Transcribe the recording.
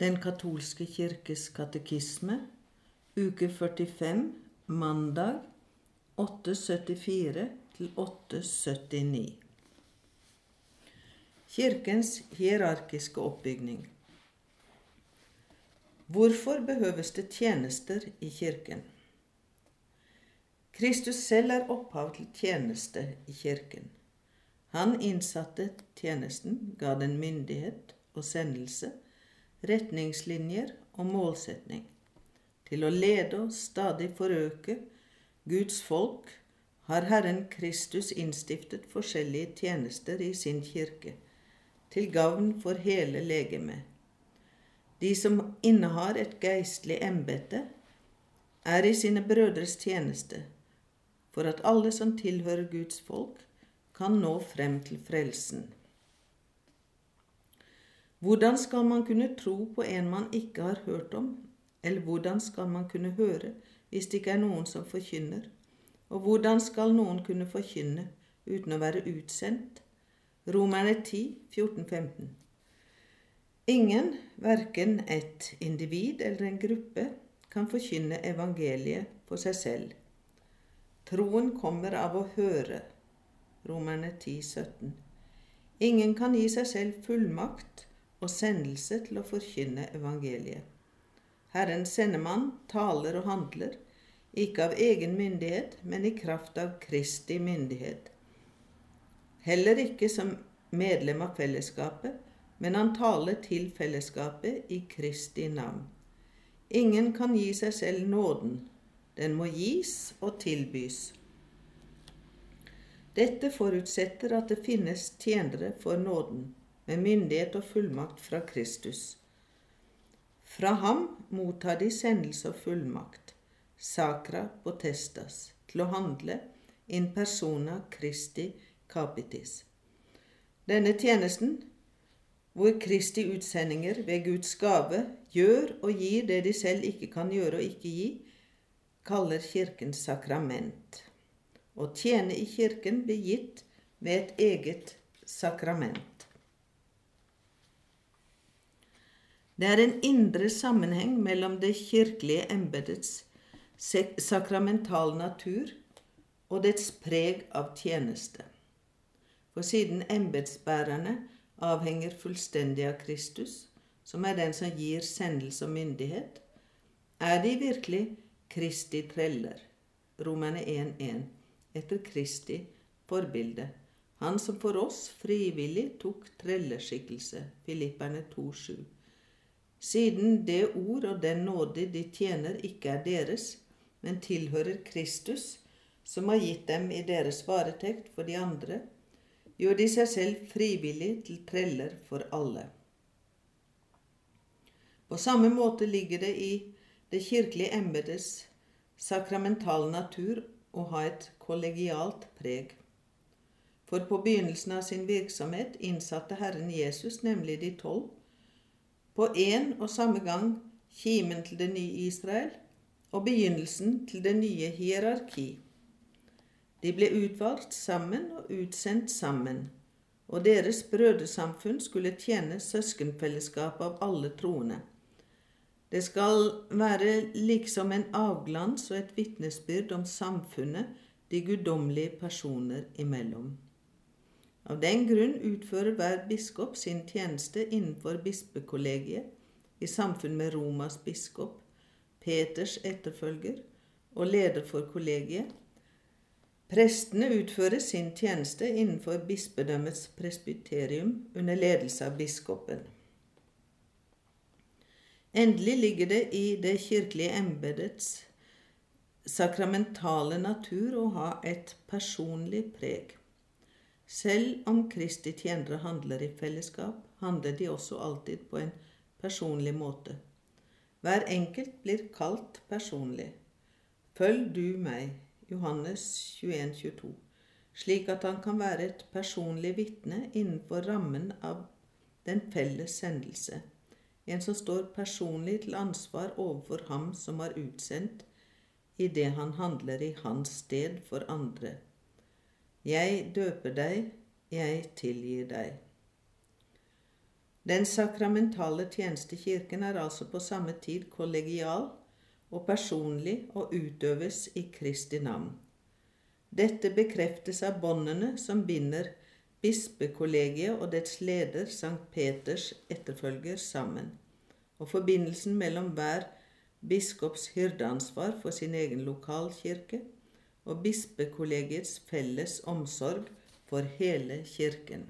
Den katolske kirkes katekisme, uke 45, mandag 874 879. Kirkens hierarkiske oppbygning. Hvorfor behøves det tjenester i Kirken? Kristus selv er opphav til tjeneste i Kirken. Han innsatte tjenesten, ga den myndighet og sendelse, retningslinjer og målsetning. Til å lede og stadig forøke Guds folk har Herren Kristus innstiftet forskjellige tjenester i sin kirke, til gavn for hele legemet. De som innehar et geistlig embete, er i sine brødres tjeneste, for at alle som tilhører Guds folk, kan nå frem til frelsen. Hvordan skal man kunne tro på en man ikke har hørt om, eller hvordan skal man kunne høre hvis det ikke er noen som forkynner? Og hvordan skal noen kunne forkynne uten å være utsendt? Romerne 10, 14-15. Ingen, verken et individ eller en gruppe, kan forkynne evangeliet for seg selv. Troen kommer av å høre. Romerne 10, 17. Ingen kan gi seg selv fullmakt og sendelse til å forkynne evangeliet. Herren sendemann taler og handler, ikke av egen myndighet, men i kraft av Kristi myndighet. Heller ikke som medlem av fellesskapet, men han taler til fellesskapet i Kristi navn. Ingen kan gi seg selv nåden. Den må gis og tilbys. Dette forutsetter at det finnes tjenere for nåden med myndighet og fullmakt fra Kristus. Fra ham mottar de sendelse og fullmakt, sacra potestas, til å handle in persona Christi capitis. Denne tjenesten, hvor Kristi utsendinger ved Guds gave gjør og gir det de selv ikke kan gjøre og ikke gi, kaller Kirken sakrament. Å tjene i Kirken blir gitt ved et eget sakrament. Det er en indre sammenheng mellom det kirkelige embetets sakramental natur og dets preg av tjeneste. For siden embetsbærerne avhenger fullstendig av Kristus, som er den som gir sendelse og myndighet, er de virkelig Kristi treller, Romerne 1.1, etter Kristi forbilde, han som for oss frivillig tok trellerskikkelse. Filipperne 2.7 siden det ord og den nåde de tjener, ikke er deres, men tilhører Kristus, som har gitt dem i deres varetekt for de andre, gjør de seg selv frivillig til treller for alle. På samme måte ligger det i det kirkelige embetes sakramentale natur å ha et kollegialt preg. For på begynnelsen av sin virksomhet innsatte Herren Jesus nemlig de tolv på en og samme gang kimen til det nye Israel og begynnelsen til det nye hierarki. De ble utvalgt sammen og utsendt sammen, og deres brødresamfunn skulle tjene søskenfellesskapet av alle troende. Det skal være liksom en avglans og et vitnesbyrd om samfunnet de guddommelige personer imellom. Av den grunn utfører hver biskop sin tjeneste innenfor bispekollegiet i samfunn med Romas biskop, Peters etterfølger og leder for kollegiet. Prestene utfører sin tjeneste innenfor bispedømmets presbyterium under ledelse av biskopen. Endelig ligger det i det kirkelige embetets sakramentale natur å ha et personlig preg. Selv om Kristi tjenere handler i fellesskap, handler de også alltid på en personlig måte. Hver enkelt blir kalt personlig. Følg du meg, Johannes 21, 22, slik at han kan være et personlig vitne innenfor rammen av den felles sendelse, en som står personlig til ansvar overfor ham som har utsendt, i det han handler i hans sted for andre. Jeg døper deg, jeg tilgir deg. Den sakramentale tjenestekirken er altså på samme tid kollegial og personlig og utøves i Kristi navn. Dette bekreftes av båndene som binder bispekollegiet og dets leder, Sankt Peters etterfølger, sammen, og forbindelsen mellom hver biskops hyrdeansvar for sin egen lokalkirke og bispekollegiets felles omsorg for hele kirken.